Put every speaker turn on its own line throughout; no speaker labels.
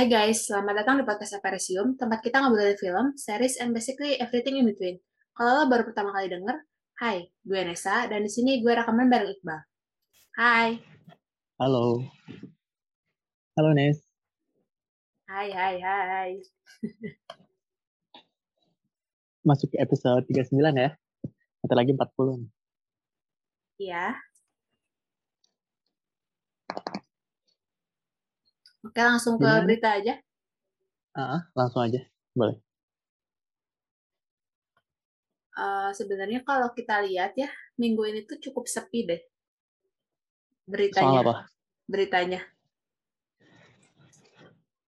Hai guys, selamat datang di podcast Aparisium, tempat kita ngobrolin film, series, and basically everything in between. Kalau lo baru pertama kali denger, hai, gue Nesa, dan di sini gue rekaman bareng Iqbal. Hai.
Halo. Halo Nes.
Hai, hai, hai.
Masuk ke episode 39 ya. Nanti lagi 40.
Iya. Oke, langsung ke
Gimana?
berita aja.
Ah, langsung aja. Boleh.
Eh, sebenarnya kalau kita lihat ya, minggu ini tuh cukup sepi deh. Beritanya.
Soal apa?
Beritanya.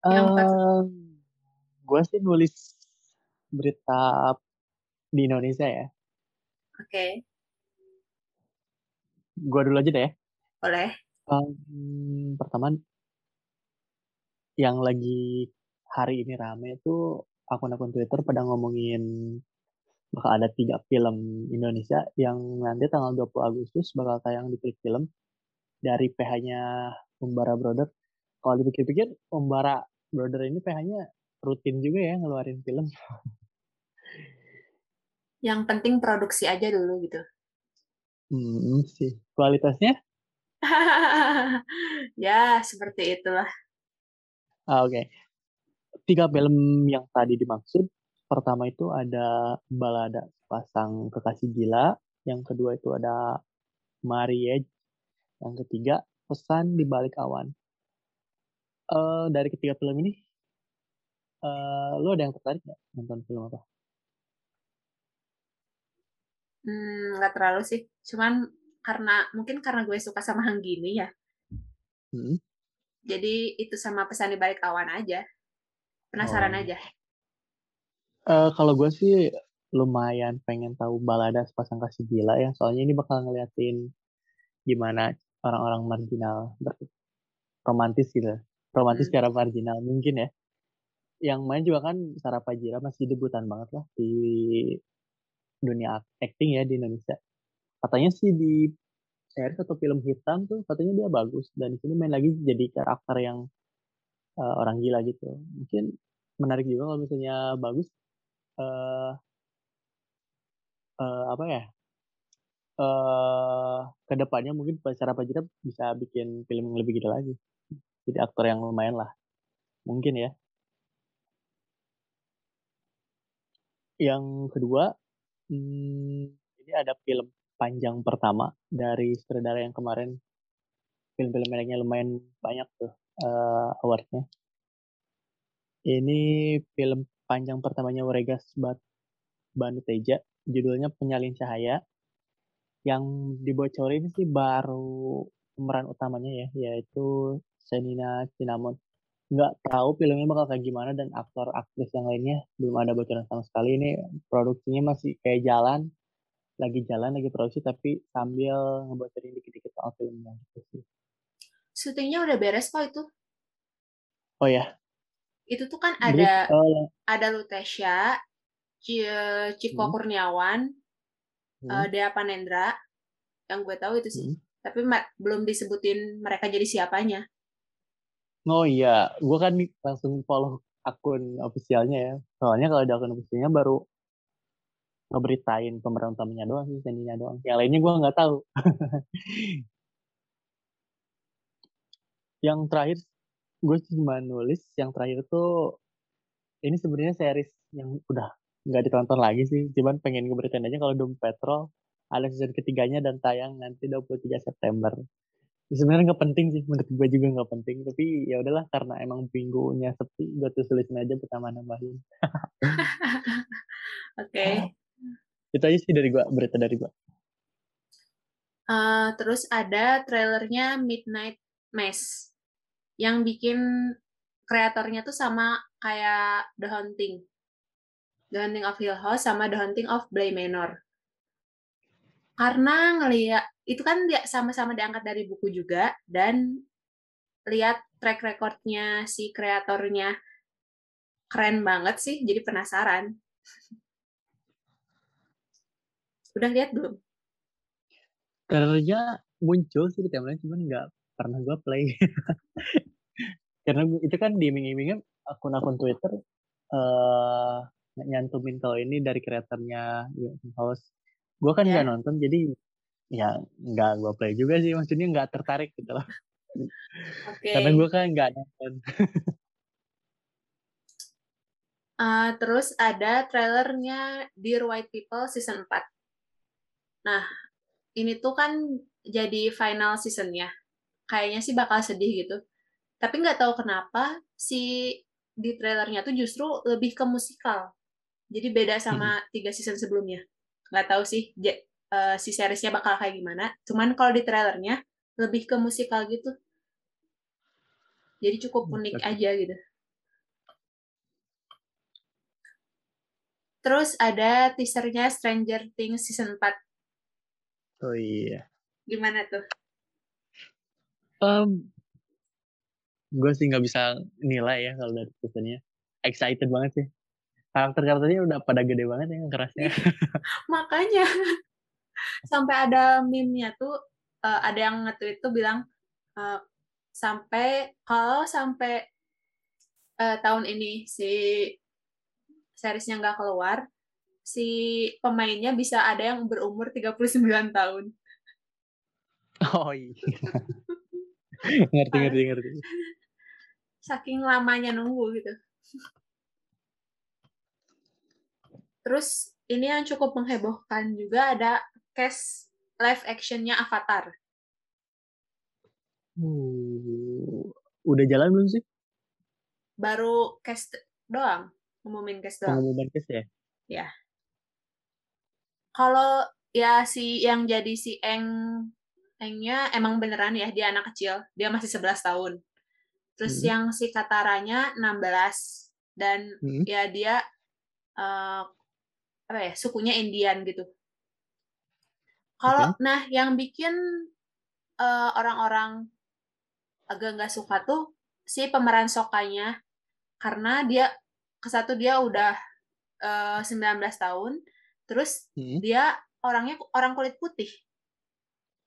Yang
Eh, gue sih nulis berita di Indonesia ya.
Oke,
Gue dulu aja deh. ya.
boleh.
Em, pertama, yang lagi hari ini rame itu akun-akun Twitter pada ngomongin bakal ada tiga film Indonesia yang nanti tanggal 20 Agustus bakal tayang di Klik Film dari PH-nya Umbara Brother. Kalau dipikir-pikir, Umbara Brother ini PH-nya rutin juga ya ngeluarin film.
Yang penting produksi aja dulu gitu.
Hmm, sih. Kualitasnya?
ya, seperti itulah.
Ah, Oke. Tiga film yang tadi dimaksud. Pertama itu ada Balada Pasang Kekasih Gila. Yang kedua itu ada Marriage. Yang ketiga, Pesan di Balik Awan. Eh, dari ketiga film ini, eh, lu ada yang tertarik nggak nonton film apa?
Hmm, nggak terlalu sih. Cuman karena mungkin karena gue suka sama Hanggini ya.
Hmm?
Jadi itu sama pesan di balik awan aja. Penasaran
Oh.
aja.
Eh, kalau gue sih lumayan pengen tahu balada sepasang kasih gila ya. Soalnya ini bakal ngeliatin gimana orang-orang marginal romantis gitu. Romantis
Hmm.
secara marginal mungkin ya. Yang main juga kan Sarah Fajira masih debutan banget lah di dunia acting ya di Indonesia. Katanya sih di series atau film hitam tuh katanya dia bagus dan di sini main lagi jadi karakter yang eh, orang gila gitu. Mungkin menarik juga kalau misalnya bagus eh eh, apa ya eh ke depannya mungkin secara Fajira bisa bikin film yang lebih gila lagi. Jadi aktor yang lumayan lah. Mungkin ya. Yang kedua, hmm, ini ada film panjang pertama dari sutradara yang kemarin film-film mereka lumayan banyak tuh eh, awardnya. Ini film panjang pertamanya Waregas Bat Banu Teja, judulnya Penyalin Cahaya. Yang dibocorin sih baru pemeran utamanya ya, yaitu Senina Cinnamon. Nggak tahu filmnya bakal kayak gimana dan aktor aktris yang lainnya belum ada bocoran sama sekali. Ini produksinya masih kayak jalan, lagi jalan, lagi produksi tapi sambil ngebocorin dikit-dikit soal filmnya gitu sih.
Syutingnya udah beres kok itu.
Oh ya,
Itu tuh kan ada
eh,
ada Lutesya, Ci- Ciko
Hmm.
Kurniawan,
hmm,
eh, Dea Panendra. Yang gue tahu itu sih.
hmm.
Tapi belum disebutin mereka jadi siapanya.
Oh iya, gue kan langsung follow akun ofisialnya ya. Soalnya kalau di akun ofisialnya baru ngeberitain pemeran utamanya doang sih, Senina doang. Yang lainnya gue nggak tahu. yang terakhir, gue cuma nulis yang terakhir tuh ini sebenarnya series yang udah nggak ditonton lagi sih. Cuman pengen ngeberitain aja kalau Doom Patrol ada season ketiganya dan tayang nanti 23 September. Sebenarnya nggak penting sih, menurut gue juga nggak penting. Tapi ya udahlah karena emang minggunya sepi, gue tuh tulisin aja pertama nambahin.
Oke.
Itu aja sih dari gue, berita dari gue.
Eh, terus ada trailernya Midnight Mass yang bikin kreatornya tuh sama kayak The Haunting. The Haunting of Hill House sama The Haunting of Bly Manor. Karena ngeliat itu kan sama-sama diangkat dari buku juga dan lihat track recordnya si kreatornya keren banget sih, jadi penasaran. Udah lihat belum?
Trailernya muncul sih di timeline, cuman nggak pernah gue play. karena itu kan di iming-imingnya akun-akun Twitter uh, nyantumin kalau ini dari kreatornya House gue kan nggak yeah. nonton jadi ya nggak gue play juga sih maksudnya nggak tertarik gitu loh okay. karena gue kan nggak nonton
uh, terus ada trailernya Dear White People season 4 nah ini tuh kan jadi final seasonnya. Kayaknya sih bakal sedih gitu. Tapi nggak tahu kenapa si di trailernya tuh justru lebih ke musikal. Jadi beda sama hmm. tiga season sebelumnya. Nggak tahu sih uh, si seriesnya bakal kayak gimana. Cuman kalau di trailernya lebih ke musikal gitu. Jadi cukup hmm, unik aja gitu. Terus ada teasernya Stranger Things season 4
oh iya.
Gimana tuh?
Um, gue sih nggak bisa nilai ya kalau dari teasernya excited banget sih. Karakter-karakternya udah pada gede banget ya kerasnya.
Makanya sampai ada meme-nya tuh uh, ada yang nge-tweet tuh bilang uh, sampai kalau sampai uh, tahun ini si seriesnya nggak keluar, si pemainnya bisa ada yang berumur 39 tahun.
Oh iya. ngerti ngerti ngerti.
Saking lamanya nunggu gitu. Terus ini yang cukup menghebohkan juga ada case live actionnya Avatar.
Uh, udah jalan belum sih?
Baru cast doang, ngumumin cast doang.
Ngumumin cast ya?
Ya. Kalau ya si yang jadi si Eng Engnya emang beneran ya dia anak kecil, dia masih 11 tahun. Terus hmm. yang si Kataranya 16 dan hmm. ya dia uh, apa ya sukunya Indian gitu. Kalau okay. nah yang bikin uh, orang-orang agak nggak suka tuh si pemeran Sokanya karena dia ke satu dia udah uh, eh, 19 tahun, terus hmm. dia orangnya orang kulit putih.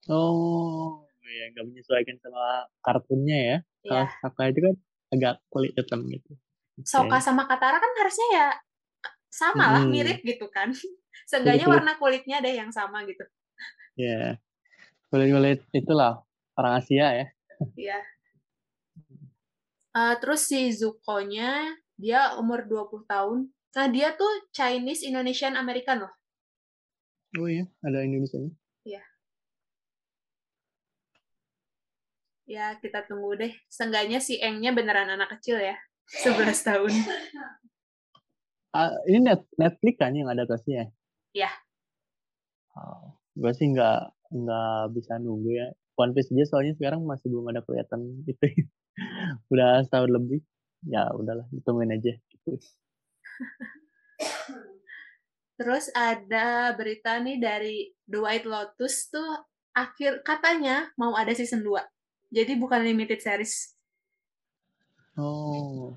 Oh, ya nggak menyesuaikan sama kartunnya ya. Kalau yeah. Soka itu kan agak kulit hitam gitu.
Okay. Soka sama Katara kan harusnya ya sama lah hmm. mirip gitu kan seenggaknya warna kulitnya ada yang sama gitu
ya yeah. kulit kulit itulah orang Asia ya
iya yeah. uh, terus si Zuko-nya dia umur 20 tahun nah dia tuh Chinese Indonesian American loh
oh iya ada Indonesia nya
iya ya kita tunggu deh seenggaknya si Engnya beneran anak kecil ya 11 tahun
Uh, ini net Netflix kan yang ada adaptasinya?
Iya.
Oh, gue sih nggak nggak bisa nunggu ya. One Piece aja soalnya sekarang masih belum ada kelihatan itu. Udah setahun lebih. Ya udahlah, hitungin aja. Gitu.
Terus ada berita nih dari The White Lotus tuh akhir katanya mau ada season 2. Jadi bukan limited series.
Oh.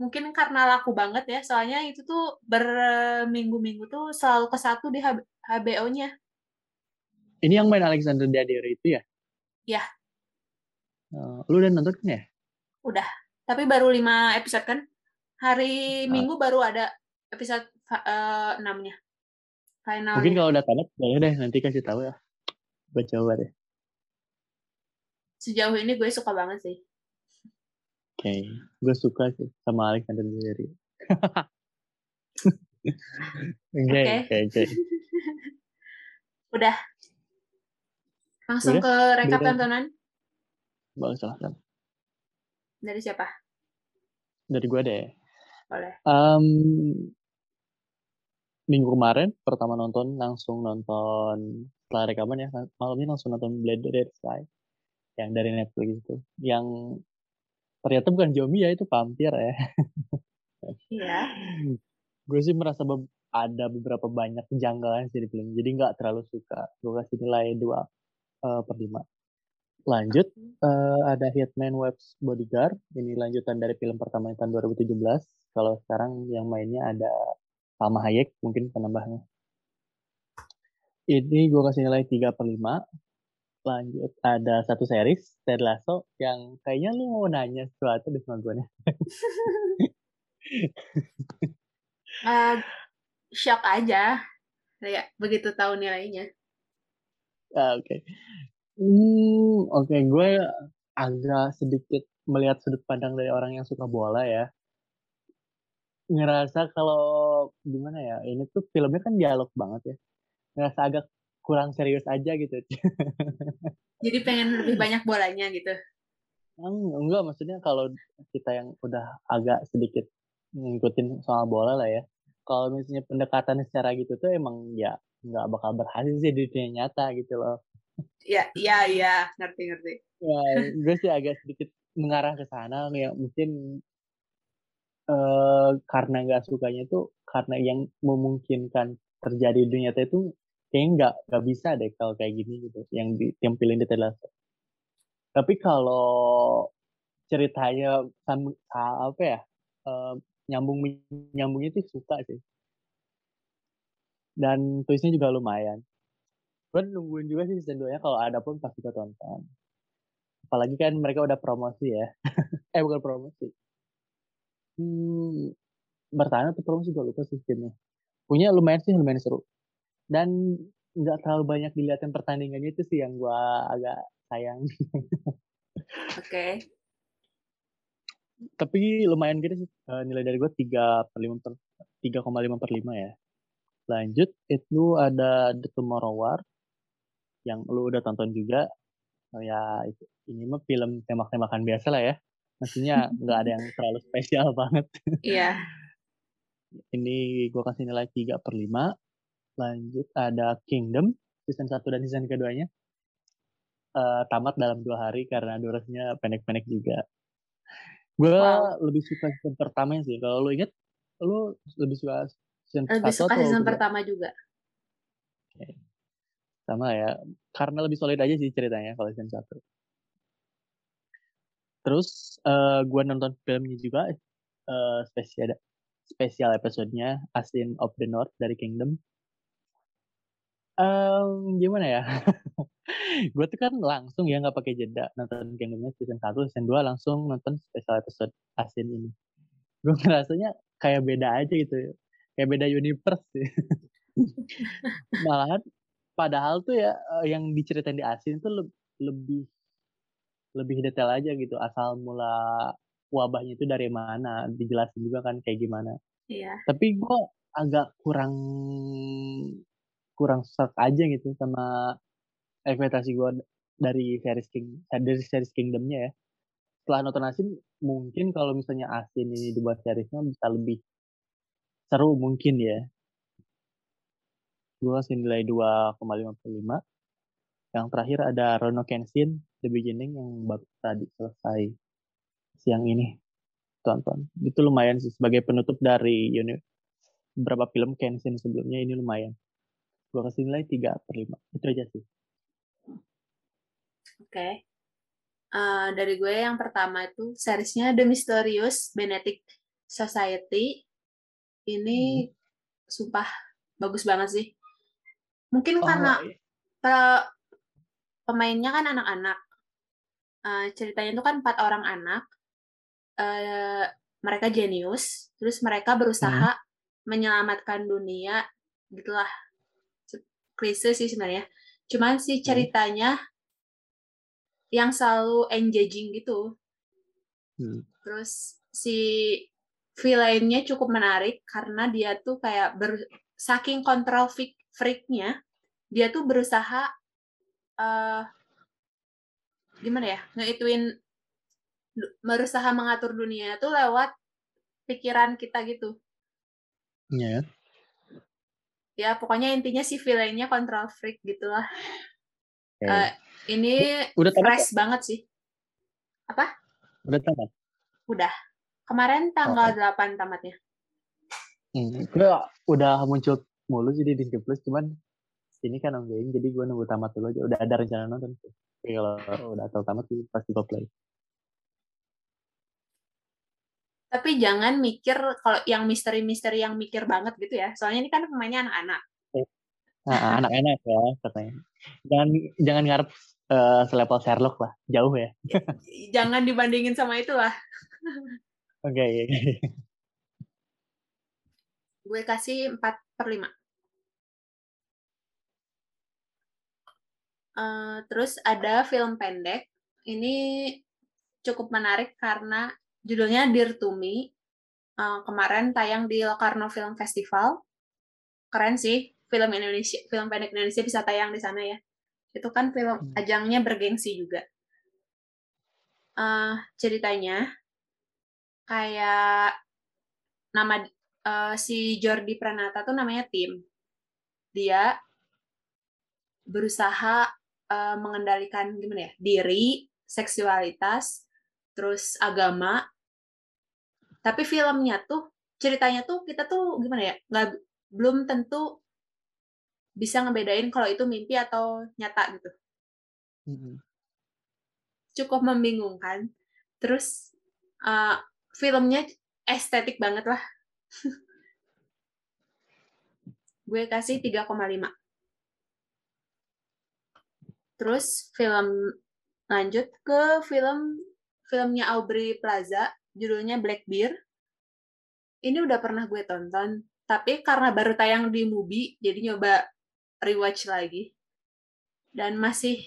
Mungkin karena laku banget ya soalnya itu tuh berminggu-minggu tuh selalu ke satu di HBO-nya
ini yang main Alexander Daddario itu ya?
Ya.
Uh, lu udah nonton kan ya?
Udah. Tapi baru lima episode kan hari uh. minggu baru ada episode uh, enamnya
final mungkin kalau udah tamat boleh deh nanti kasih tahu ya gue coba deh
sejauh ini gue suka banget sih
okay. gue suka sih sama Alexander Daddario. Oke, oke, oke.
Udah. Langsung Udah? ke rekap tontonan.
Boleh silahkan.
Dari siapa?
Dari gue deh.
Boleh.
Um, minggu kemarin pertama nonton langsung nonton setelah rekaman ya malamnya langsung nonton Blade Runner Sky yang dari Netflix itu. Yang ternyata bukan zombie ya itu vampir ya.
Iya.
Gue sih merasa be ada beberapa banyak kejanggalan sih di film jadi nggak terlalu suka. Gue kasih nilai dua uh, per lima. Lanjut uh, ada Hitman Web's Bodyguard ini lanjutan dari film pertama tahun 2017 kalau sekarang yang mainnya ada Salma Hayek mungkin penambahnya ini gue kasih nilai 3 per 5 lanjut ada satu series Ted Lasso yang kayaknya lu mau nanya sesuatu di sama gue nih.
uh, shock aja kayak begitu tahu nilainya.
Uh, Oke. Okay. Hmm, oke okay. gue agak sedikit melihat sudut pandang dari orang yang suka bola ya. Ngerasa kalau gimana ya, ini tuh filmnya kan dialog banget ya. Ngerasa agak kurang serius aja gitu.
Jadi pengen lebih banyak bolanya gitu.
Enggak, maksudnya kalau kita yang udah agak sedikit ngikutin soal bola lah ya. Kalau misalnya pendekatan secara gitu tuh emang ya nggak bakal berhasil sih di dunia nyata gitu loh.
Iya, iya, iya, ngerti, ngerti.
Ya, gue sih agak sedikit mengarah ke sana ya mungkin karena nggak sukanya tuh karena yang memungkinkan terjadi di dunia itu kayaknya nggak nggak bisa deh kalau kayak gini gitu yang ditampilin di televisi tapi kalau ceritanya apa ya uh, nyambung nyambungnya itu suka sih. Dan tulisnya juga lumayan. Gue nungguin juga sih season 2 nya kalau ada pun pasti gue tonton. Apalagi kan mereka udah promosi ya. Eh bukan promosi. Hmm, bertahan atau promosi gue lupa sistemnya punya lumayan sih lumayan seru dan nggak terlalu banyak dilihatin pertandingannya itu sih yang gue agak sayang.
Oke. Okay.
Tapi lumayan gitu sih uh, nilai dari gue tiga per lima per tiga koma lima per lima ya. Lanjut itu ada The Tomorrow War yang lu udah tonton juga. Oh ya itu ini mah film tembak-tembakan biasa lah ya. Maksudnya nggak ada yang terlalu spesial banget.
Iya.
Ini gue kasih nilai tiga per lima. Lanjut ada Kingdom season 1 dan season keduanya. Uh, tamat dalam dua hari karena durasinya pendek-pendek juga. Gue wow. lebih suka season pertama sih. Kalau lu inget lu lebih suka
season lebih suka season pertama juga.
Okay. sama ya. Karena lebih solid aja sih ceritanya kalau season satu. Terus uh, eh, gue nonton filmnya juga uh, spesial spesial episodenya Asin of the North dari Kingdom Um, gimana ya? gue tuh kan langsung ya nggak pakai jeda nonton Kingdomnya season 1, season 2 langsung nonton special episode Asin ini. Gue ngerasanya kayak beda aja gitu. Kayak beda universe sih. Malahan padahal tuh ya eh, yang diceritain di Asin tuh lebih lebih detail aja gitu asal mula wabahnya itu dari mana dijelasin juga kan kayak gimana.
Iya.
Tapi gue agak kurang kurang serak aja gitu sama ekspektasi gue dari series King dari series Kingdomnya ya. Setelah nonton Asin, mungkin kalau misalnya Asin ini dibuat seriesnya bisa lebih seru mungkin ya. Gue kasih nilai 2,55. Yang terakhir ada Rono Kenshin, The Beginning yang baru tadi selesai siang ini. Tonton. Itu lumayan sih sebagai penutup dari uni beberapa film Kenshin sebelumnya ini lumayan gue kasih nilai 3 per 5 itu aja sih
oke okay. uh, eh, dari gue yang pertama itu seriesnya The Mysterious Benedict Society ini hmm. sumpah bagus banget sih mungkin oh, karena iya. pemainnya kan anak-anak uh, ceritanya itu kan empat orang anak uh, mereka jenius terus mereka berusaha hmm. menyelamatkan dunia gitulah krisis sih sebenarnya. Cuman si hmm. ceritanya hmm. yang selalu engaging gitu. Hmm. Terus si villainnya cukup menarik karena dia tuh kayak ber, saking kontrol freak, freaknya, dia tuh berusaha uh, gimana ya ngeituin berusaha mengatur dunia tuh lewat pikiran kita gitu.
Iya. Yeah
ya pokoknya intinya si villainnya control freak gitulah. Okay. uh, eh, ini udah fresh banget sih. Apa?
Udah tamat?
Udah. Kemarin tanggal oh. 8 tamatnya.
Hmm, gue udah muncul mulu sih di Disney Plus cuman ini kan ongoing jadi gue nunggu tamat dulu aja. Udah ada rencana nonton sih. Kalau udah tahu tamat pasti gue play
tapi jangan mikir kalau yang misteri-misteri yang mikir banget gitu ya. Soalnya ini kan pemainnya anak-anak.
Nah, anak-anak ya katanya. Jangan jangan ngarep uh, selevel Sherlock lah, jauh ya.
Jangan dibandingin sama itu lah.
Oke, okay, okay.
Gue kasih 4 per 5. Uh, terus ada film pendek. Ini cukup menarik karena judulnya Dear to Me. Uh, kemarin tayang di Locarno Film Festival. Keren sih, film Indonesia, film pendek Indonesia bisa tayang di sana ya. Itu kan film hmm. ajangnya bergengsi juga. Uh, ceritanya kayak nama uh, si Jordi Pranata tuh namanya Tim. Dia berusaha uh, mengendalikan gimana ya diri, seksualitas, terus agama. Tapi filmnya tuh ceritanya tuh kita tuh gimana ya nggak belum tentu bisa ngebedain kalau itu mimpi atau nyata gitu. Mm-hmm. Cukup membingungkan. Terus uh, filmnya estetik banget lah. Gue kasih 3,5. Terus film lanjut ke film filmnya Aubrey Plaza, judulnya Black Bear. Ini udah pernah gue tonton, tapi karena baru tayang di Mubi, jadi nyoba rewatch lagi. Dan masih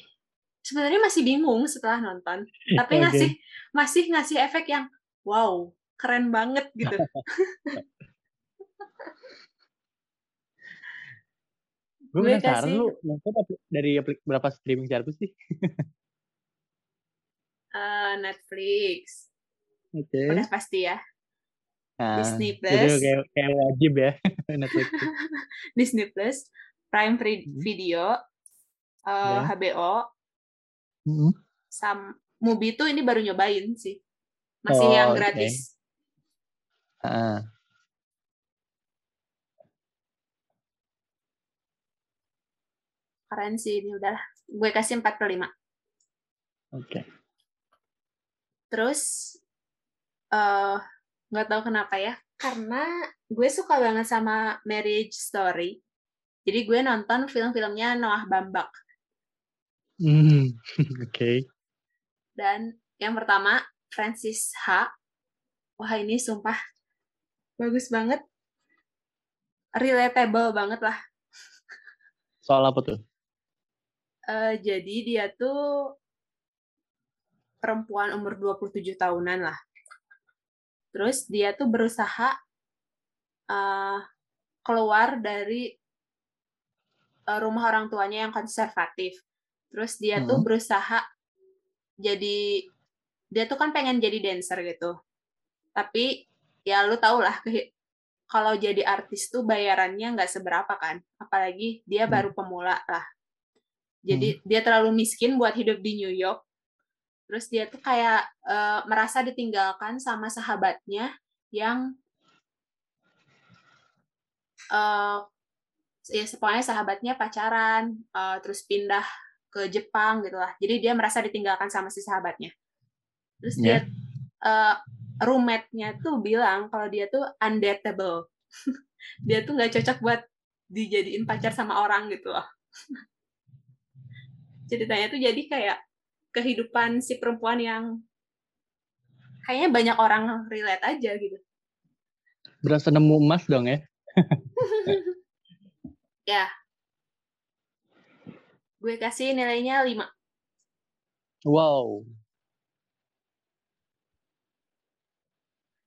sebenarnya masih bingung setelah nonton, tapi okay. ngasih masih ngasih efek yang wow, keren banget gitu.
gue penasaran lu nonton dari berapa streaming service sih?
Uh, Netflix.
Oke. Okay.
Udah pasti ya.
Nah, Disney Plus. Jadi kayak, kayak wajib ya Netflix.
Disney Plus, Prime Free hmm. Video, uh, eh, yeah. HBO, hmm. sam Mubi tuh ini baru nyobain sih. Masih oh, yang gratis.
Okay. Uh.
keren sih ini udah gue kasih 4 per 5 oke
okay.
Terus uh, nggak tahu kenapa ya karena gue suka banget sama marriage story. Jadi gue nonton film-filmnya Noah Bambak.
Mm, oke. Okay.
dan yang pertama Francis H. Wah ini sumpah bagus banget. Relatable banget lah.
Soal apa tuh?
Uh, jadi dia tuh perempuan umur 27 tahunan lah. Terus dia tuh berusaha uh, keluar dari uh, rumah orang tuanya yang konservatif. Terus dia hmm. tuh berusaha jadi dia tuh kan pengen jadi dancer gitu. Tapi ya lu tau lah kalau jadi artis tuh bayarannya nggak seberapa kan. Apalagi dia hmm. baru pemula lah jadi hmm. dia terlalu miskin buat hidup di New York. Terus dia tuh kayak uh, merasa ditinggalkan sama sahabatnya yang uh, ya pokoknya sahabatnya pacaran, uh, terus pindah ke Jepang gitu lah. Jadi dia merasa ditinggalkan sama si sahabatnya. Terus yeah. dia uh, roommate-nya tuh bilang kalau dia tuh undateable. dia tuh nggak cocok buat dijadiin pacar sama orang gitu loh ceritanya tuh jadi kayak kehidupan si perempuan yang kayaknya banyak orang relate aja gitu.
Berasa nemu emas dong ya?
ya. Gue kasih nilainya 5.
Wow.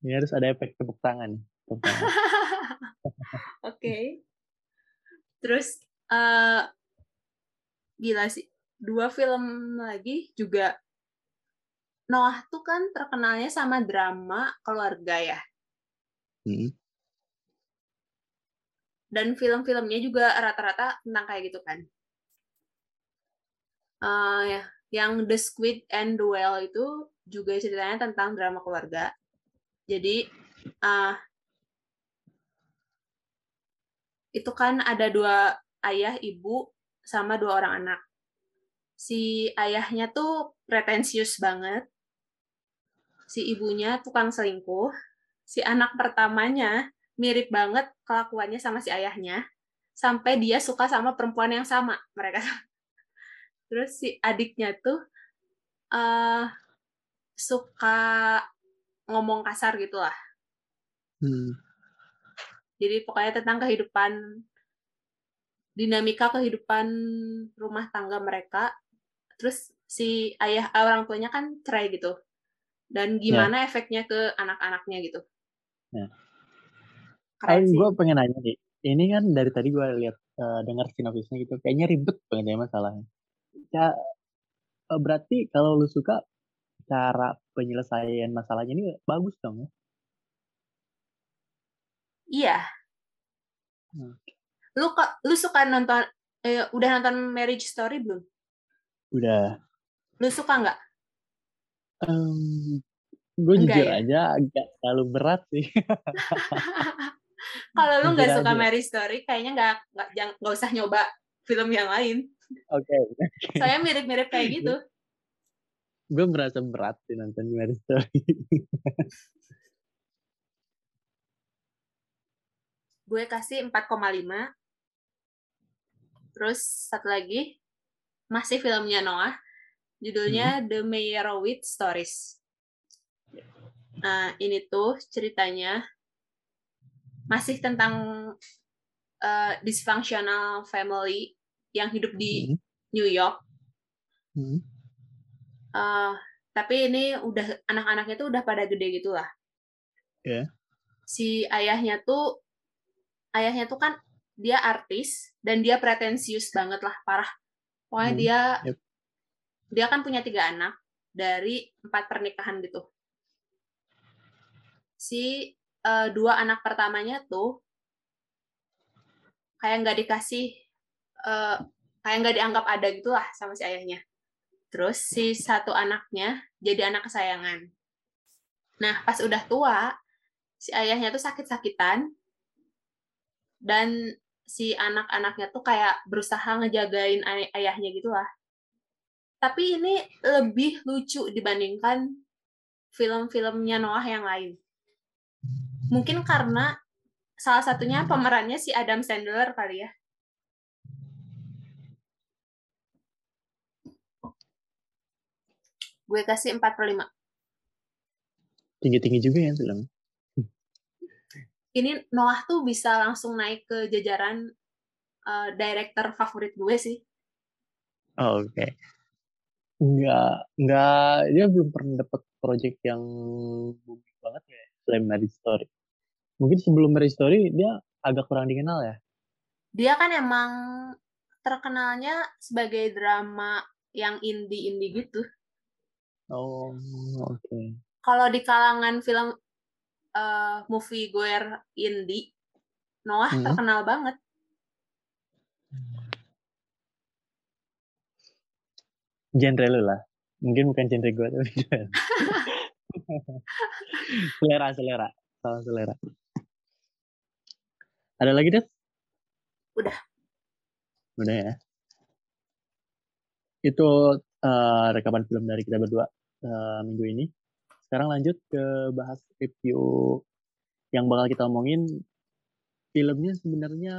Ini harus ada efek tepuk tangan.
Oke. okay. Terus uh, gila sih dua film lagi juga Noah tuh kan terkenalnya sama drama keluarga ya. Hmm. Dan film-filmnya juga rata-rata tentang kayak gitu kan. Uh, ya, yang The Squid and the Whale itu juga ceritanya tentang drama keluarga. Jadi uh, itu kan ada dua ayah, ibu, sama dua orang anak si ayahnya tuh pretensius banget, si ibunya tukang selingkuh, si anak pertamanya mirip banget kelakuannya sama si ayahnya, sampai dia suka sama perempuan yang sama mereka. terus si adiknya tuh uh, suka ngomong kasar gitu lah.
Hmm.
jadi pokoknya tentang kehidupan dinamika kehidupan rumah tangga mereka terus si ayah orang tuanya kan cerai gitu dan gimana efeknya ke anak-anaknya gitu
Ya.
keren
gue pengen nanya nih. Ini kan dari tadi gue lihat eh, dengar sinopsisnya gitu, kayaknya ribet banget ya masalahnya. Ya, berarti kalau lu suka cara penyelesaian masalahnya ini bagus dong ya?
iya
Hmm.
lu kok lu suka nonton eh, udah nonton Marriage Story belum
Udah.
lu suka nggak
gue
Enggak
jujur
ya?
aja agak terlalu berat sih.
kalau lu nggak suka
aja.
Marriage Story kayaknya nggak nggak usah nyoba film yang lain
Oke.
soalnya mirip-mirip kayak gitu
gue merasa berat sih nonton Marriage Story.
gue kasih 4,5 terus satu lagi masih filmnya Noah judulnya The Meyerowitz Stories nah ini tuh ceritanya masih tentang uh, dysfunctional family yang hidup di
Hmm.
New York
Hmm.
Uh, tapi ini udah anak-anaknya tuh udah pada gede gitu lah.
Iya.
Si ayahnya tuh ayahnya tuh kan dia artis dan dia pretensius banget lah parah. Pokoknya
Hmm,
dia
yep.
dia kan punya tiga anak dari empat pernikahan gitu. Si uh, dua anak pertamanya tuh kayak nggak dikasih uh, kayak nggak dianggap ada gitu lah sama si ayahnya. Terus si satu anaknya jadi anak kesayangan. Nah, pas udah tua, si ayahnya tuh sakit-sakitan dan si anak-anaknya tuh kayak berusaha ngejagain ay- ayahnya gitu lah. Tapi ini lebih lucu dibandingkan film-filmnya Noah yang lain. Mungkin karena salah satunya pemerannya si Adam Sandler kali ya. Gue kasih 4 per 5.
Tinggi-tinggi juga ya film.
Ini Noah tuh bisa langsung naik ke jajaran uh, director favorit gue sih.
Oh, Oke. Enggak, enggak, dia belum pernah dapat project yang booming banget ya, selain Marriage Story. Mungkin sebelum Marriage Story, dia agak kurang dikenal ya.
Dia kan emang terkenalnya sebagai drama yang indie-indie gitu.
Oh, oke.
Kalau di kalangan film uh, movie goer indie, Noah
Hmm.
terkenal banget.
Genre lu lah. Mungkin bukan genre gue, tapi selera, selera. Salah selera. Ada lagi, Des?
Udah.
Udah ya. Itu eh, rekaman film dari kita berdua eh, minggu ini. Sekarang lanjut ke bahas review yang bakal kita omongin. Filmnya sebenarnya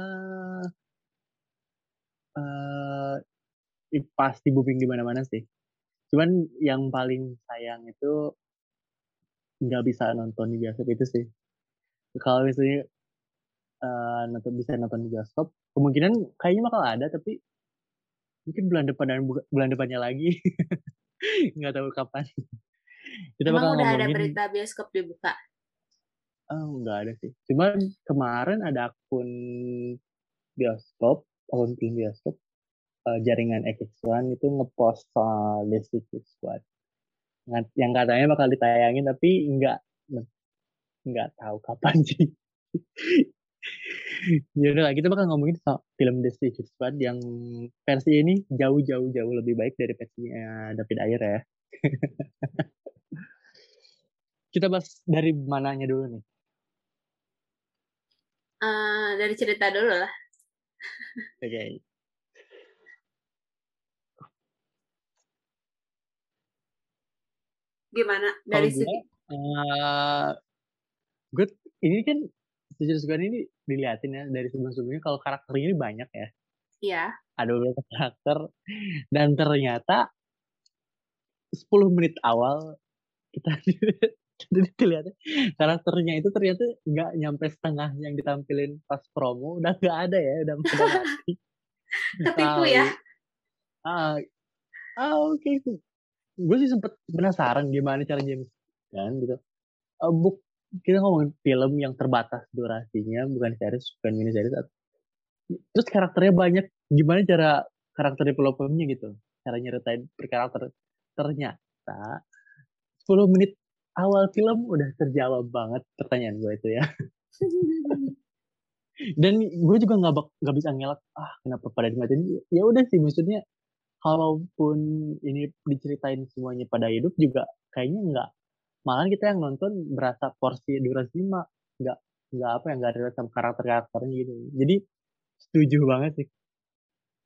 eh pasti booming di mana-mana sih. Cuman yang paling sayang itu nggak bisa nonton di bioskop itu sih. Kalau misalnya eh, nonton bisa nonton di bioskop, kemungkinan kayaknya bakal ada tapi mungkin bulan depan dan bu- bulan depannya lagi nggak tahu kapan. Kita
Emang
bakal
udah ada berita bioskop dibuka.
Oh, nggak ada sih. Cuman kemarin ada akun bioskop, akun film bioskop, eh, jaringan XX1 itu ngepost soal Suicide Squad. Yang katanya bakal ditayangin tapi nggak nggak tahu kapan sih. ya udah kita bakal ngomongin soal film The Squad yang versi ini jauh-jauh jauh lebih baik dari versinya David Ayer ya. kita bahas dari mananya dulu nih.
Eh, dari cerita dulu lah.
Oke.
Gimana?
Kalau
Dari
gue,
segi
eh, gue ini kan Suicide Squad ini diliatin ya dari sebelum-sebelumnya kalau karakternya ini banyak ya.
Iya.
Ada beberapa karakter dan ternyata 10 menit awal kita jadi kelihatan karakternya itu ternyata nggak nyampe setengah yang ditampilin pas promo udah nggak ada ya udah udah mati
Ketipu ya.
ah ah oke. Okay. gue sih sempet penasaran gimana cara James kan gitu. Uh, buk kita ngomongin film yang terbatas durasinya bukan series bukan mini series terus karakternya banyak. Gimana cara karakter developmentnya gitu? Cara nyeritain per karakter ternyata 10 menit awal film udah terjawab banget pertanyaan gue itu ya. Dan gue juga nggak nggak bisa ngelak ah kenapa pada dimatiin? Ya udah sih maksudnya kalaupun ini diceritain semuanya pada hidup juga kayaknya nggak malah kita yang nonton berasa porsi durasi mah nggak nggak apa ya nggak ada sama karakter karakternya gitu. Jadi setuju banget sih.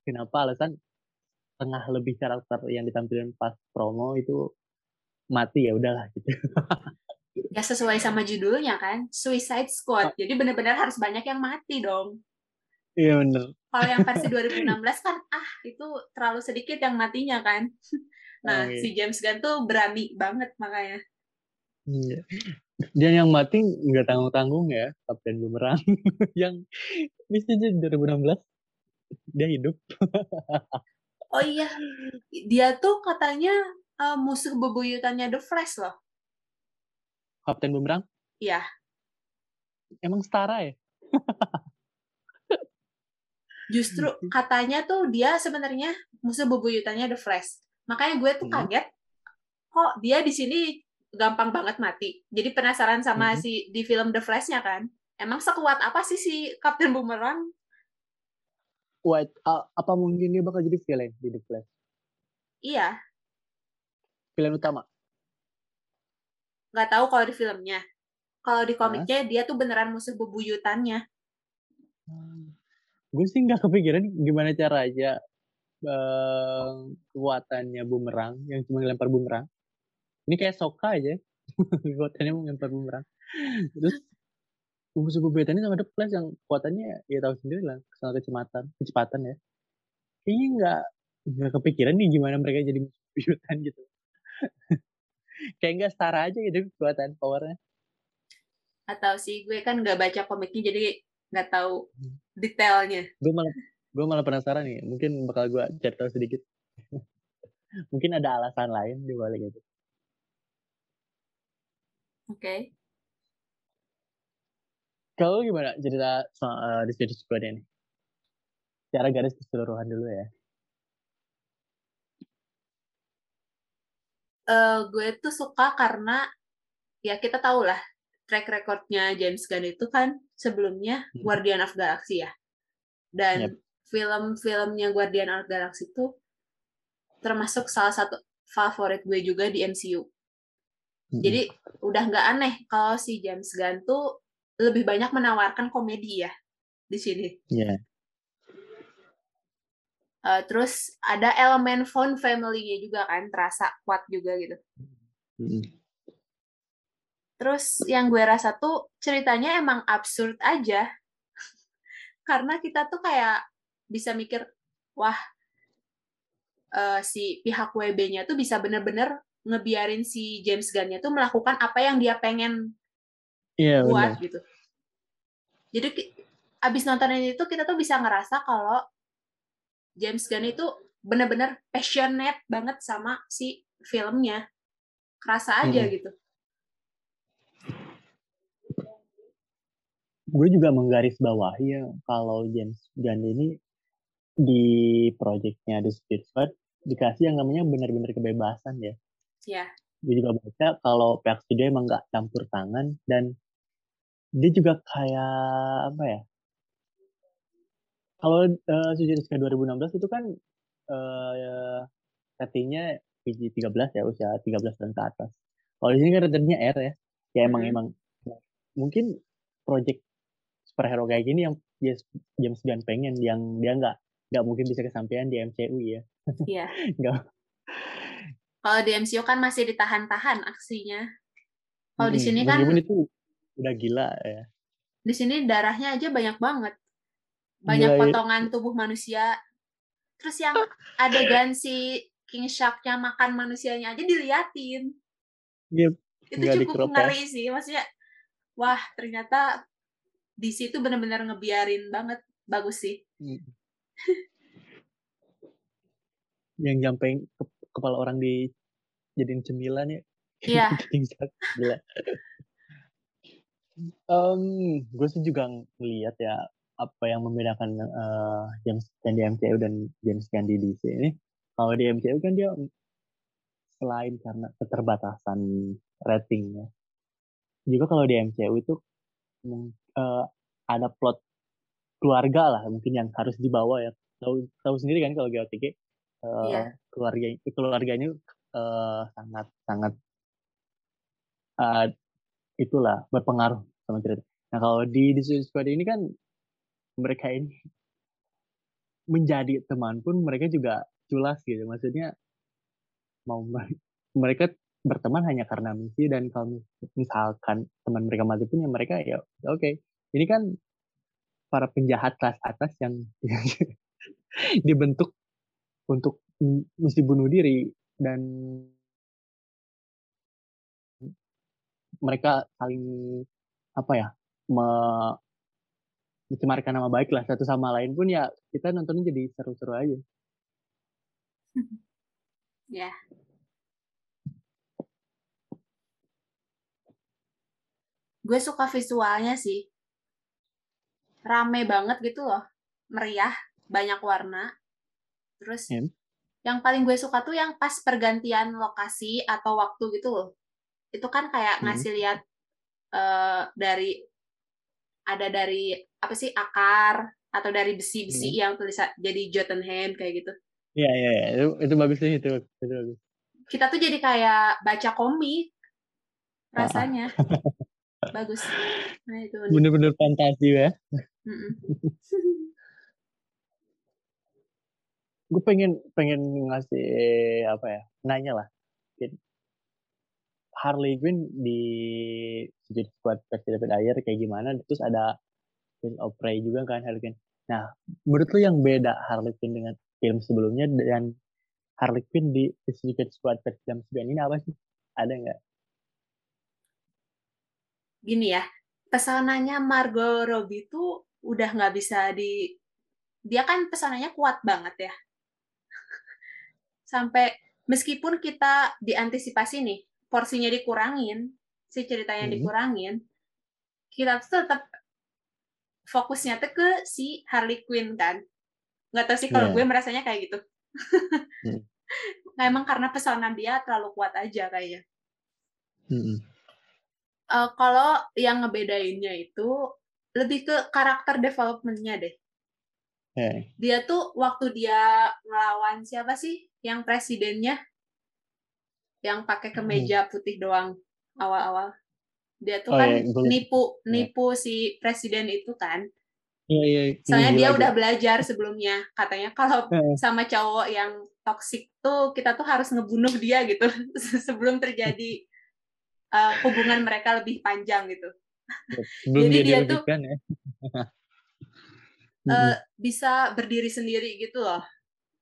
Kenapa alasan tengah lebih karakter yang ditampilkan pas promo itu mati ya udahlah gitu.
Ya sesuai sama judulnya kan? Suicide Squad. Jadi benar-benar harus banyak yang mati dong.
Iya benar
kalau yang versi 2016 kan ah itu terlalu sedikit yang matinya kan? Nah oh, iya. si James Gunn tuh berani banget makanya.
Iya. Dan yang mati nggak tanggung tanggung ya Kapten Bumerang. Yang bisa jadi 2016 dia hidup.
Oh iya dia tuh katanya uh, musuh bebuyutannya The Flash loh
Kapten Bumerang?
Iya.
Emang setara ya?
Justru katanya tuh dia sebenarnya musuh bebuyutannya The Flash. Makanya gue tuh hmm. kaget kok dia di sini gampang banget mati. Jadi penasaran sama hmm. si di film The Flash-nya kan. Emang sekuat apa sih si Kapten Boomerang?
Wait, uh, apa mungkin dia bakal jadi villain di The Flash?
Iya.
Villain utama?
nggak tahu kalau di filmnya. Kalau di komiknya dia tuh beneran musuh bebuyutannya.
Hmm. gue sih nggak kepikiran gimana cara aja uh, kekuatannya bumerang yang cuma lempar bumerang. Ini kayak soka aja. Kekuatannya lempar bumerang. Terus musuh bebuyutannya sama The Flash yang kekuatannya ya tahu sendiri lah kesalahan kecepatan kecepatan ya. Kayaknya nggak nggak kepikiran nih gimana mereka jadi musuh bebuyutan gitu kayak nggak setara aja gitu kekuatan powernya.
Atau sih gue kan nggak baca komiknya jadi nggak tahu hmm. detailnya.
Gue malah gue malah penasaran nih mungkin bakal gue cerita sedikit. Mungkin ada alasan lain di balik itu.
Oke. Okay.
kalau gimana cerita soal uh, di Squad ini? Secara garis keseluruhan dulu ya
uh, gue tuh suka karena ya kita tahu lah track recordnya James Gunn itu kan sebelumnya hmm. Guardian of Galaxy ya dan yep. film-filmnya Guardian of Galaxy itu termasuk salah satu favorit gue juga di MCU hmm. jadi udah nggak aneh kalau si James Gunn tuh lebih banyak menawarkan komedi ya di sini.
Yeah.
Uh, terus ada elemen fun family-nya juga kan, terasa kuat juga gitu. Mm. Terus yang gue rasa tuh ceritanya emang absurd aja. Karena kita tuh kayak bisa mikir, wah uh, si pihak WB-nya tuh bisa bener-bener ngebiarin si James Gunn-nya tuh melakukan apa yang dia pengen
yeah,
buat bener. gitu. Jadi abis nonton ini tuh kita tuh bisa ngerasa kalau James Gunn itu benar-benar passionate banget sama si filmnya. Kerasa aja hmm. gitu.
Gue juga menggaris bawah ya kalau James Gunn ini di proyeknya The Street Squad dikasih yang namanya benar-benar kebebasan ya.
Iya. Yeah.
Gue juga baca kalau pihak studio emang nggak campur tangan dan dia juga kayak apa ya kalau uh, Suzuki Sky 2016 itu kan uh, ratingnya PG-13 ya, usia 13 dan ke atas. Kalau di sini kan ratingnya R ya. Ya emang hmm. emang mungkin project superhero kayak gini yang James Gunn pengen yang dia nggak nggak mungkin bisa kesampaian di MCU ya.
Iya. nggak. Kalau di MCU kan masih ditahan-tahan aksinya. Kalau hmm, di sini kan
itu udah gila ya.
Di sini darahnya aja banyak banget banyak
Gila, iya.
potongan tubuh manusia. Terus yang adegan si King Shark-nya makan manusianya aja diliatin.
Yep.
Itu
Nggak
cukup
di-crop ya.
ngeri sih. Maksudnya, wah ternyata di situ benar-benar ngebiarin banget. Bagus sih.
Mm. yang nyampe ke, kepala orang di jadiin cemilan ya.
Iya.
King Shark, Gila. Em, gue sih juga ngeliat ya apa yang membedakan eh, James di MCU dan James Gunn di DC ini. Kalau di MCU kan dia selain karena keterbatasan ratingnya, juga kalau di MCU itu eh, ada plot keluarga lah mungkin yang harus dibawa ya. Tahu tahu sendiri kan kalau GOTG eh,
Iya.
keluarga keluarganya eh, sangat sangat eh, itulah berpengaruh sama cerita. Nah kalau di Suicide Squad ini kan mereka ini menjadi teman pun mereka juga culas gitu. Maksudnya mau mer- mereka berteman hanya karena misi dan kalau misalkan teman mereka mati pun ya mereka ya oke. Ini kan para penjahat kelas atas yang, dibentuk untuk misi bunuh diri dan mereka saling apa ya me- mencemarkan nama baik lah satu sama lain pun ya kita nontonnya jadi seru-seru aja.
Ya. Gue suka visualnya sih. Rame banget gitu loh. Meriah, banyak warna. Terus
Hmm.
yang paling gue suka tuh yang pas pergantian lokasi atau waktu gitu loh. Itu kan kayak
Hmm.
ngasih lihat eh, dari ada dari apa sih akar atau dari besi-besi yang tulisan jadi Jotunheim kayak gitu.
Iya iya iya itu, itu bagus sih itu itu bagus.
Kita tuh jadi kayak baca komik
Ah, ah.
rasanya. Bagus. Nah, itu.
Bener-bener fantasi ya. Gue pengen pengen ngasih apa ya nanya lah. Harley Quinn di Suicide Squad versi David Ayer kayak gimana? Terus ada Queen of Prey juga kan Harley Quinn. Nah, menurut lu yang beda Harley Quinn dengan film sebelumnya dan Harley Quinn di Suicide Squad versi James Gunn ini apa sih? Ada nggak?
Gini ya, pesonanya Margot Robbie tuh udah nggak bisa di dia kan pesonanya kuat banget ya. Sampai meskipun kita diantisipasi nih, porsinya dikurangin, si ceritanya
Hmm.
dikurangin, kita tuh tetap fokusnya tuh ke si Harley Quinn kan. Nggak tahu sih kalau
Iya.
gue merasanya kayak gitu.
Hmm.
Nah, emang karena pesona dia terlalu kuat aja kayaknya.
Mm-mm.
Eh, kalau yang ngebedainnya itu lebih ke karakter development-nya deh.
Eh,
Dia tuh waktu dia ngelawan siapa sih yang presidennya yang pakai kemeja putih doang awal-awal. Dia tuh
Oh,
kan
iya, gua-
nipu
iya.
nipu si presiden itu kan.
Iya iya.
Soalnya
Gila
dia udah belajar sebelumnya. Katanya kalau
Eh,
sama cowok yang toksik tuh kita tuh harus ngebunuh dia gitu sebelum terjadi eh, hubungan mereka lebih panjang gitu.
Belum
Jadi dia tuh-
ya.
eh, bisa berdiri sendiri gitu loh.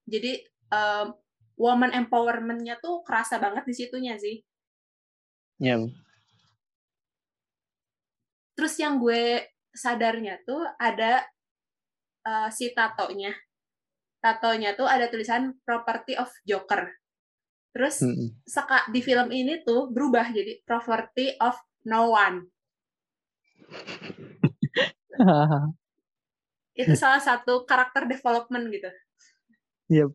Jadi em, woman empowerment-nya tuh kerasa banget di situnya sih.
Iya.
Terus yang gue sadarnya tuh ada eh, si tatonya. Tatonya tuh ada tulisan property of Joker. Terus
Mm-mm.
seka, di film ini tuh berubah jadi property of no one. Itu salah satu karakter development gitu.
Iya.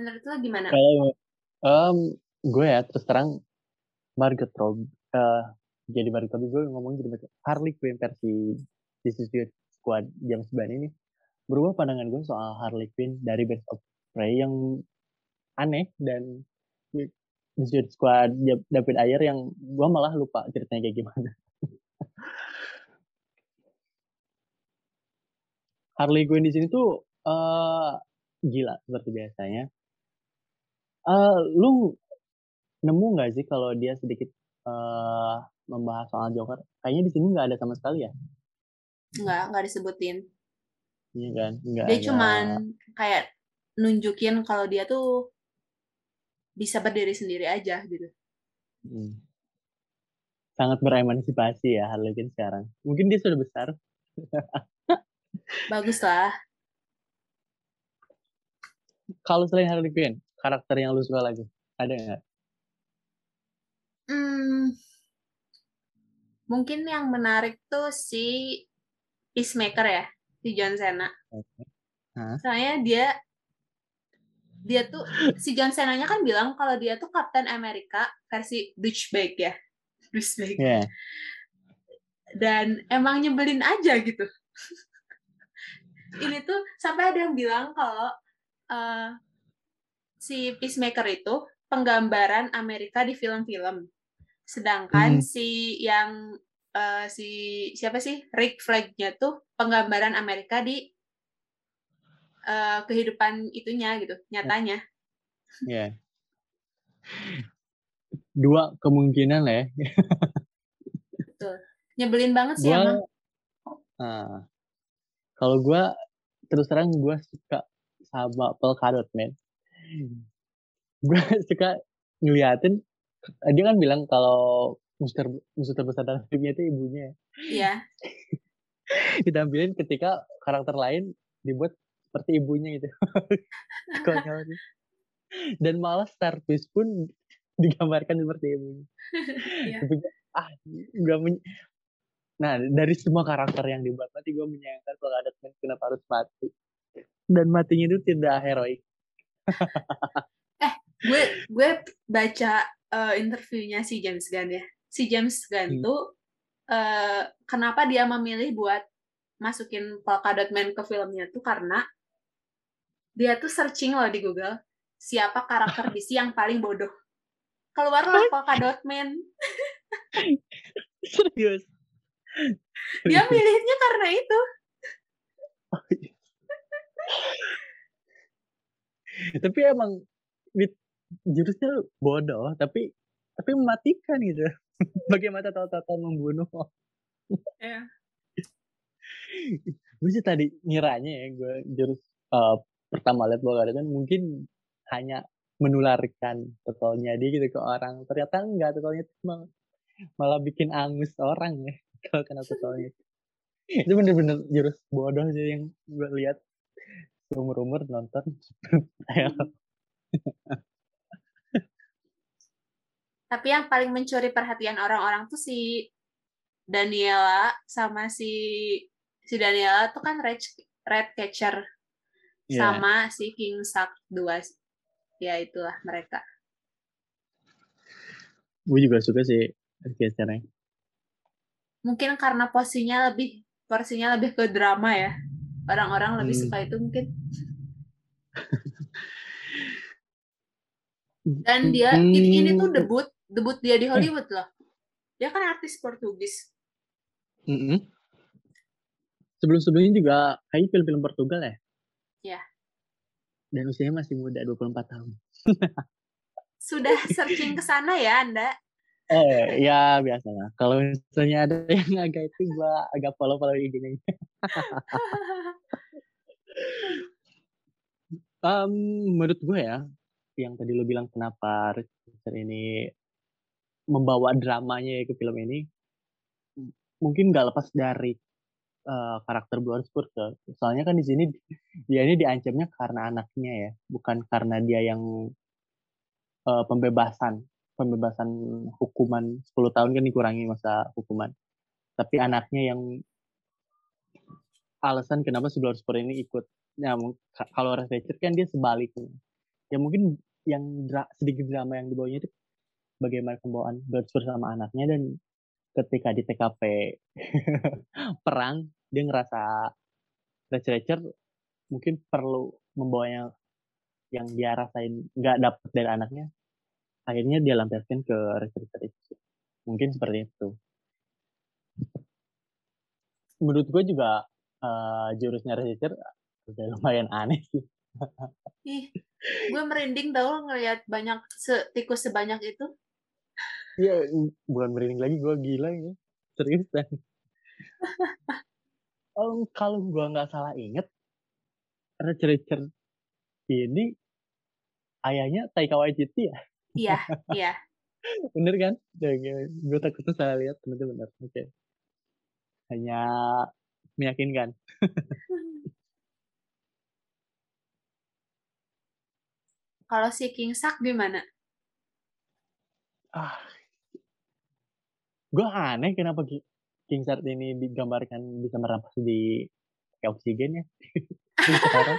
Menurut lo gimana?
Kalau em, gue ya terus terang Margot Robbie eh, jadi Margot Robbie gue ngomong jadi Harley Quinn versi The Suicide Squad James Bond ini berubah pandangan gue soal Harley Quinn dari Birds of Prey yang aneh dan The Suicide Squad David Ayer yang gue malah lupa ceritanya kayak gimana. Harley Quinn di sini tuh eh gila seperti biasanya. Eh lu nemu nggak sih kalau dia sedikit eh membahas soal Joker? Kayaknya di sini nggak ada sama sekali ya?
Nggak nggak disebutin.
Iya kan? Nggak
dia
ada-
cuman kayak nunjukin kalau dia tuh bisa berdiri sendiri aja gitu.
Hmm. sangat beremansipasi ya Harley Quinn sekarang. Mungkin dia sudah besar.
Bagus lah.
Kalau selain Harley Quinn karakter yang lu suka lagi ada nggak
Hmm, mungkin yang menarik tuh si Peacemaker ya, si John Cena.
Hah?
Soalnya dia dia tuh si John Cena-nya kan bilang kalau dia tuh Captain America versi douchebag ya. Douchebag.
ya
Dan emang nyebelin aja gitu. Ini tuh sampai ada yang bilang kalau eh, si Peacemaker itu penggambaran Amerika di film-film. Sedangkan
Hmm.
si yang eh, si siapa sih Rick Flag-nya tuh penggambaran Amerika di eh, kehidupan itunya gitu, nyatanya.
ya dua kemungkinan lah ya
Nyebelin banget sih
gua
emang.
ah, kalau gua terus terang gua suka sama Polka Dot Gua suka ngeliatin dia kan bilang kalau musuh, ter- musuh terbesar dalam hidupnya itu ibunya.
Iya.
ditampilin ketika karakter lain dibuat seperti ibunya gitu. Konyol dan malah Star Beast pun digambarkan seperti ibunya.
Iya.
Ah gak men- nah dari semua karakter yang dibuat mati gue menyayangkan kalau ada teman kenapa harus mati? Dan matinya itu tidak heroik
gue gue baca eh, interviewnya si James Gunn ya. Si James Gunn
Hmm.
tuh eh, kenapa dia memilih buat masukin Polka Dot Man ke filmnya tuh karena dia tuh searching loh di Google siapa karakter DC yang paling bodoh. Keluarlah Polka Dot Man
serius?
Dia milihnya karena itu.
Tapi emang with jurusnya bodoh tapi tapi mematikan gitu. Bagaimana tahu-tahu membunuh.
Ya
gue sih tadi ngiranya ya gue jurus eh, pertama lihat bahwa kan mungkin hanya menularkan totalnya dia gitu ke orang. Ternyata enggak totalnya itu malah, malah bikin angus orang ya kalau kena totalnya. Itu bener-bener jurus bodoh sih yang gue lihat. Umur-umur nonton. Ayo.
Tapi yang paling mencuri perhatian orang-orang tuh si Daniela sama si si Daniela tuh kan red red catcher
Iya.
sama si King Shark dua ya itulah mereka
gue juga suka sih gesternya
mungkin karena porsinya lebih porsinya lebih ke drama ya orang-orang lebih
Hmm.
suka itu mungkin dan dia
Hmm.
ini, ini tuh debut debut dia di Hollywood loh dia kan artis Portugis
Mm-mm. Sebelum-sebelumnya juga kayak film-film Portugal ya?
Iya.
Dan usianya masih muda, 24 tahun.
sudah searching ke sana ya anda
Eh, ya biasa lah. Kalau misalnya ada yang agak itu, gua agak follow-follow IG-nya. Em, menurut gue ya, yang tadi lo bilang kenapa Richard ini membawa dramanya ke film ini, mungkin nggak lepas dari eh, karakter Bloodsport tuh. Soalnya kan di sini dia ini diancamnya karena anaknya ya, bukan karena dia yang eh, pembebasan, pembebasan hukuman 10 tahun kan dikurangi masa hukuman. Tapi anaknya yang alasan kenapa si Bloodsport ini ikut. Ya, kalau Red kan dia sebaliknya. Ya mungkin yang dra- sedikit drama yang dibawanya itu bagaimana pembawaan Bloodsport sama anaknya dan ketika di TKP perang dia ngerasa Richard mungkin perlu membawanya yang dia rasain nggak dapet dari anaknya akhirnya dia lampiaskan ke itu mungkin seperti itu. Menurut gue juga eh, jurusnya Richard udah lumayan aneh sih.
Ih gue merinding tau ngelihat banyak tikus sebanyak itu
Iya, bukan merinding lagi gue gila ini. Serius dan. oh, kalau gue nggak salah inget, Richard Richard ini ayahnya Taika Waititi ya?
Iya, iya.
bener kan? Ya, gue takut tuh salah lihat, ternyata bener. Oke. Okay. Hanya meyakinkan.
Kalau si King Sak gimana?
Ah, gue aneh kenapa King Sak ini digambarkan bisa merampas di kayak oksigen ya.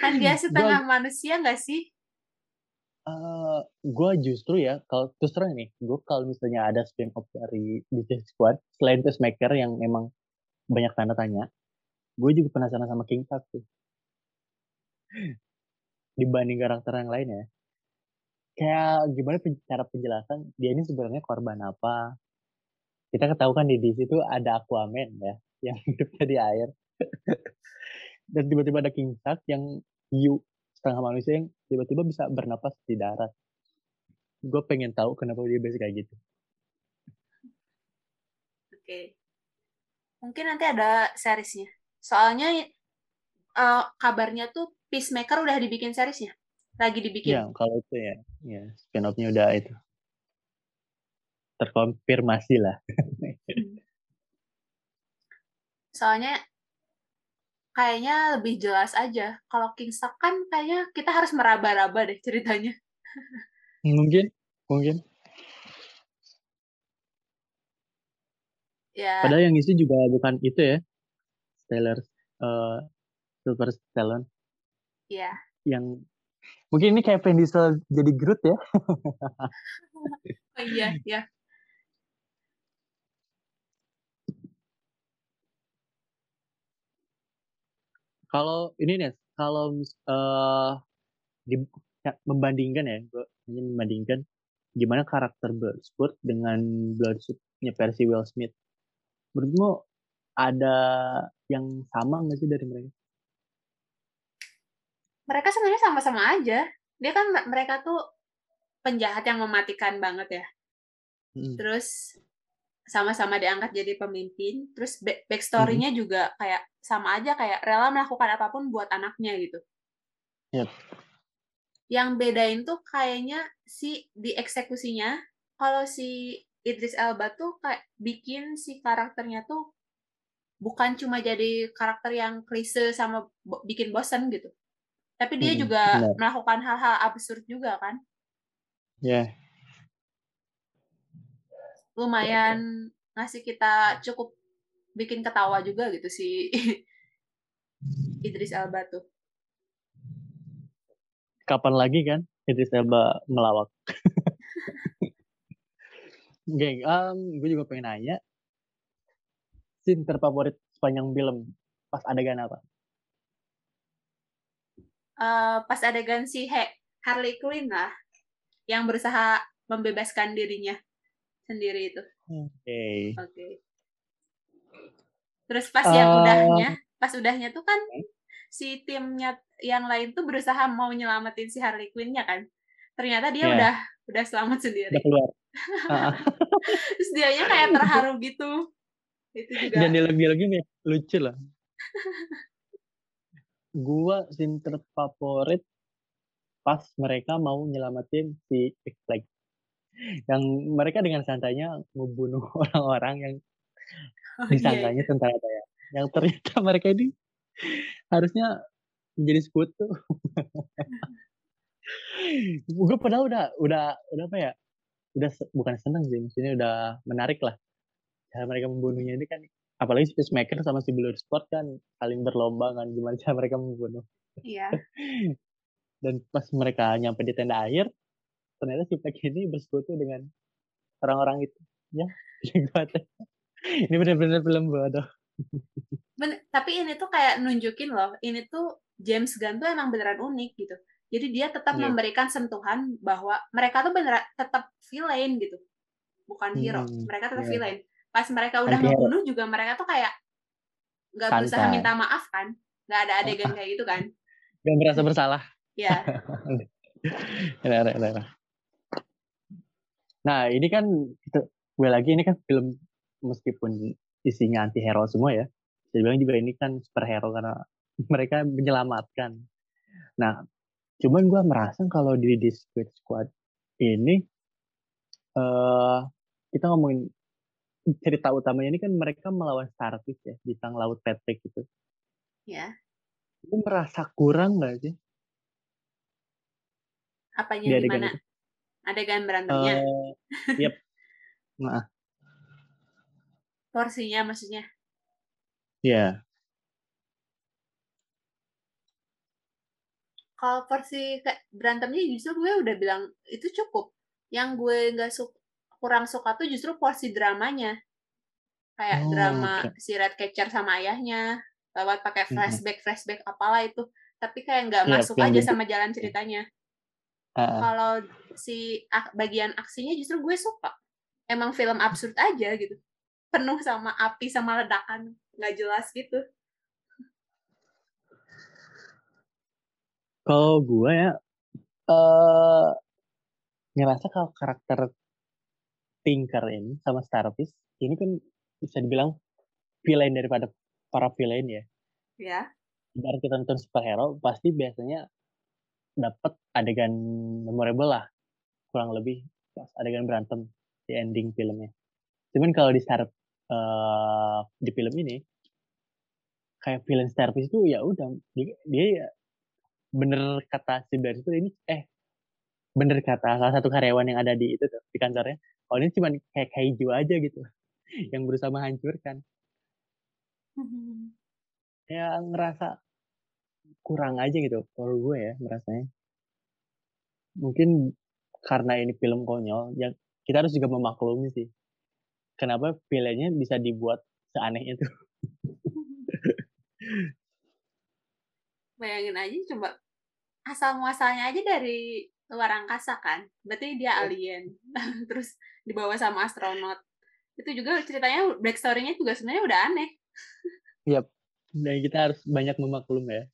kan dia setengah gua, manusia nggak sih?
Uh, gue justru ya kalau terus terang nih, gue kalau misalnya ada spin off dari DC Squad selain Peacemaker yang emang banyak tanda tanya, gue juga penasaran sama King Sak tuh dibanding karakter yang lain ya kayak gimana cara penjelasan dia ini sebenarnya korban apa? Kita ketahui kan di DC itu ada Aquaman ya yang hidupnya di air. Dan tiba-tiba ada King Shark yang hiu setengah manusia yang tiba-tiba bisa bernapas di darat. Gue pengen tahu kenapa dia bisa kayak gitu.
Oke. Mungkin nanti ada seriesnya. Soalnya uh, kabarnya tuh Peacemaker udah dibikin seriesnya? Lagi dibikin?
Ya, kalau itu ya. Ya, spin-off-nya udah itu. Terkonfirmasi lah. Hmm.
Soalnya kayaknya lebih jelas aja. Kalau Kingstar kan kayaknya kita harus meraba-raba deh ceritanya.
mungkin, mungkin. Ya. Padahal yang isi juga bukan itu ya. Stellar uh, Silver Stallone.
Iya.
Yang mungkin ini kayak Vin Diesel jadi Groot ya.
oh, iya, iya.
Kalau ini nih, kalau uh, di, ya, membandingkan ya, gue hanya membandingkan gimana karakter Bloodsport dengan Bloodsport-nya versi Will Smith. Menurutmu ada yang sama nggak sih dari mereka?
Mereka sebenarnya sama-sama aja dia kan mereka tuh penjahat yang mematikan banget ya hmm. terus sama-sama diangkat jadi pemimpin terus backstory-nya hmm. juga kayak sama aja kayak rela melakukan apa pun buat anaknya gitu
yep.
yang bedain tuh kayaknya si di eksekusinya kalau si Idris Elba tuh kayak bikin si karakternya tuh bukan cuma jadi karakter yang klise sama bikin bosen gitu tapi dia hmm, juga benar. melakukan hal-hal absurd juga kan
ya yeah.
lumayan ngasih kita cukup bikin ketawa juga gitu si Idris Elba tuh
kapan lagi kan Idris Elba melawak Geng, um, gue juga pengen nanya scene terfavorit sepanjang film pas adegan apa?
Uh, pas adegan si He Harley Quinn lah yang berusaha membebaskan dirinya sendiri itu.
Oke. Okay.
Oke. Okay. Terus pas uh, yang udahnya, pas udahnya tuh kan si timnya yang lain tuh berusaha mau nyelamatin si Harley Quinn-nya kan. Ternyata dia yeah. udah udah selamat sendiri.
Udah keluar.
Terus dianya kayak terharu gitu. Itu juga.
Dan dialog-dialognya nih lucu lah. gua scene terfavorit pas mereka mau nyelamatin si X Flag. Yang mereka dengan santainya membunuh orang-orang yang oh, disangkanya iya. tentara ya. Yang ternyata mereka ini harusnya menjadi sekutu. gue padahal udah udah udah apa ya? Udah bukan seneng sih, maksudnya udah menarik lah. Cara mereka membunuhnya ini kan apalagi si Peacemaker sama si Bloodsport kan saling berlomba kan gimana cara mereka membunuh.
Iya.
Dan pas mereka nyampe di tenda air, ternyata si Pack ini bersekutu dengan orang-orang itu. Ya, ini benar-benar film bodoh.
Men tapi ini tuh kayak nunjukin loh, ini tuh James Gunn tuh emang beneran unik gitu. Jadi dia tetap yeah. memberikan sentuhan bahwa mereka tuh beneran tetap villain gitu. Bukan hero. Hmm, mereka tetap yeah. villain pas mereka udah ngebunuh juga mereka tuh kayak nggak berusaha minta maaf kan? Nggak ada adegan kayak gitu kan?
Nggak merasa bersalah.
Ya
Nah, ini kan kita gue lagi ini kan film meskipun isinya anti hero semua ya. Saya bilang juga ini kan superhero karena mereka menyelamatkan. Nah, cuman gue merasa kalau di Squid Squad ini uh, kita ngomongin cerita utamanya ini kan mereka melawan Starfish ya di tang laut Patrick gitu.
Ya.
Gue merasa kurang gak sih?
Apanya di mana? Adegan berantemnya. Uh,
yep. Nah.
Porsinya maksudnya.
Iya. Yeah.
Kalau porsi berantemnya justru gue udah bilang itu cukup. Yang gue nggak suka kurang suka tuh justru porsi dramanya. Kayak oh, drama okay. si Red Catcher sama ayahnya lewat pakai flashback flashback apalah itu. Tapi kayak nggak yeah, masuk aja sama jalan ceritanya. Uh. Kalau si bagian aksinya justru gue suka. Emang film absurd aja gitu. Penuh sama api sama ledakan, nggak jelas gitu.
Kalau gue ya uh, ngerasa kalau karakter Tinker ini sama Starfish ini kan bisa dibilang villain daripada para villain ya.
Ya.
Biar kita nonton superhero pasti biasanya dapat adegan memorable lah kurang lebih pas adegan berantem di ending filmnya cuman kalau di start uh, di film ini kayak film Starfish itu ya udah dia, dia ya bener kata si Barry itu ini eh bener kata salah satu karyawan yang ada di itu tuh, di kantornya oh ini cuma kayak kaiju aja gitu yang berusaha menghancurkan. Ya ngerasa kurang aja gitu kalau gue ya merasanya mungkin karena ini film konyol ya kita harus juga memaklumi sih kenapa filmnya bisa dibuat seaneh itu.
Bayangin aja coba asal muasalnya aja dari luar angkasa kan berarti dia iya. alien terus dibawa sama astronot itu juga ceritanya backstory-nya juga sebenarnya udah aneh
yep. dan kita harus banyak memaklum ya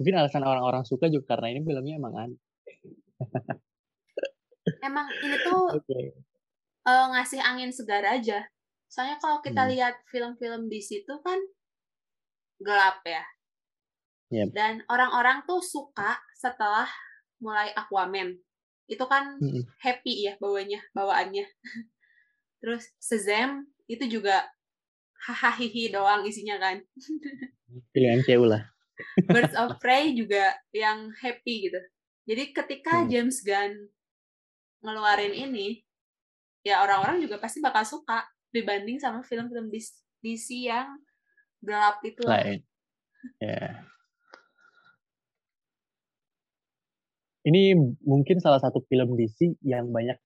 Mungkin alasan orang-orang suka juga karena ini filmnya emang aneh.
emang ini tuh okay. uh, eh, ngasih angin segar aja. Soalnya kalau kita hmm. lihat film-film di situ kan gelap ya. Yep. Dan orang-orang tuh suka setelah mulai Aquaman. Itu kan hmm. happy ya bawanya, bawaannya. Terus Shazam itu juga hahaha doang isinya kan.
Pilihan cewek lah.
Birds of Prey juga yang happy gitu. Jadi ketika hmm. James Gunn ngeluarin ini, ya orang-orang juga pasti bakal suka dibanding sama film-film DC yang gelap itu.
Lain. Ya. Yeah. Ini mungkin salah satu film DC yang banyak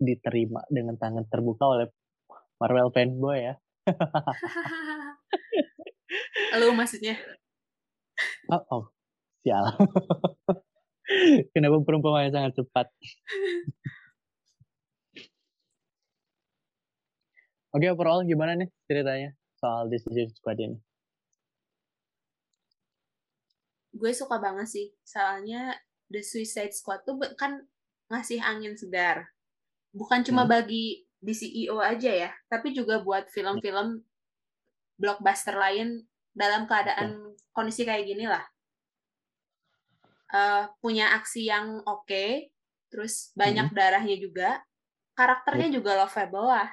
diterima dengan tangan terbuka oleh Marvel fanboy ya.
Lu maksudnya?
Oh, oh. sial. Kenapa perumpamaan sangat cepat? Oke, okay, overall gimana nih ceritanya soal Decision Squad ini?
Gue suka banget sih, soalnya The Suicide Squad tuh kan ngasih angin segar. Bukan cuma hmm. bagi di CEO aja ya, tapi juga buat film-film blockbuster lain dalam keadaan kondisi kayak gini lah uh, punya aksi yang oke okay, terus banyak hmm. darahnya juga karakternya hmm. juga lovable lah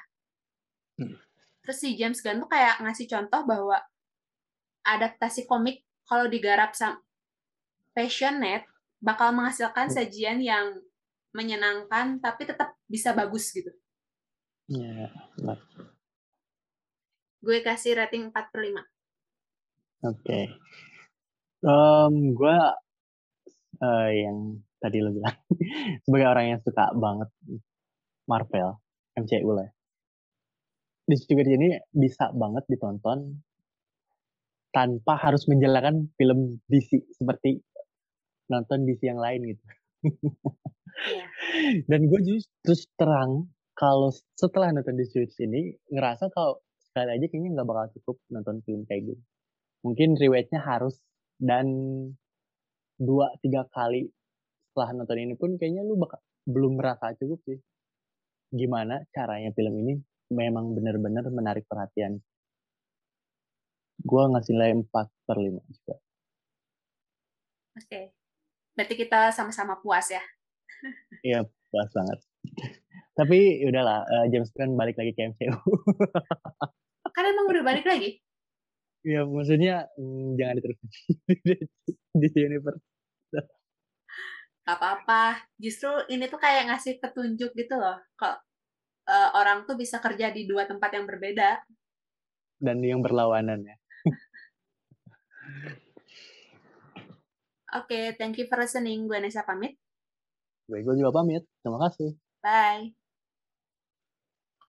hmm. terus si James Gunn tuh kayak ngasih contoh bahwa adaptasi komik kalau digarap sama passionate bakal menghasilkan hmm. sajian yang menyenangkan tapi tetap bisa bagus gitu.
Iya, yeah,
Gue kasih rating 4 per 5.
Oke. Okay. Um, gue uh, yang tadi lo bilang sebagai orang yang suka banget Marvel, MCU lah. Di juga ini bisa banget ditonton tanpa harus menjalankan film DC seperti nonton DC yang lain gitu. yeah. Dan gue justru terus terang kalau setelah nonton DC ini ngerasa kalau sekali aja kayaknya nggak bakal cukup nonton film kayak gitu mungkin rewatch-nya harus dan dua tiga kali setelah nonton ini pun kayaknya lu bakal belum merasa cukup sih. Gimana caranya film ini memang benar-benar menarik perhatian. Gua ngasih nilai 4 per 5 juga.
Oke. Berarti kita sama-sama puas ya?
Iya, puas banget. Tapi udahlah, uh, James Gunn balik lagi ke MCU.
kan emang udah balik lagi?
Iya, maksudnya mm, jangan diterusin di universe.
Gak apa-apa. Justru ini tuh kayak ngasih petunjuk gitu loh. Kok uh, orang tuh bisa kerja di dua tempat yang berbeda.
Dan yang berlawanan ya.
Oke, okay, thank you for listening. Gue Nesa pamit.
Gue juga pamit. Terima kasih.
Bye.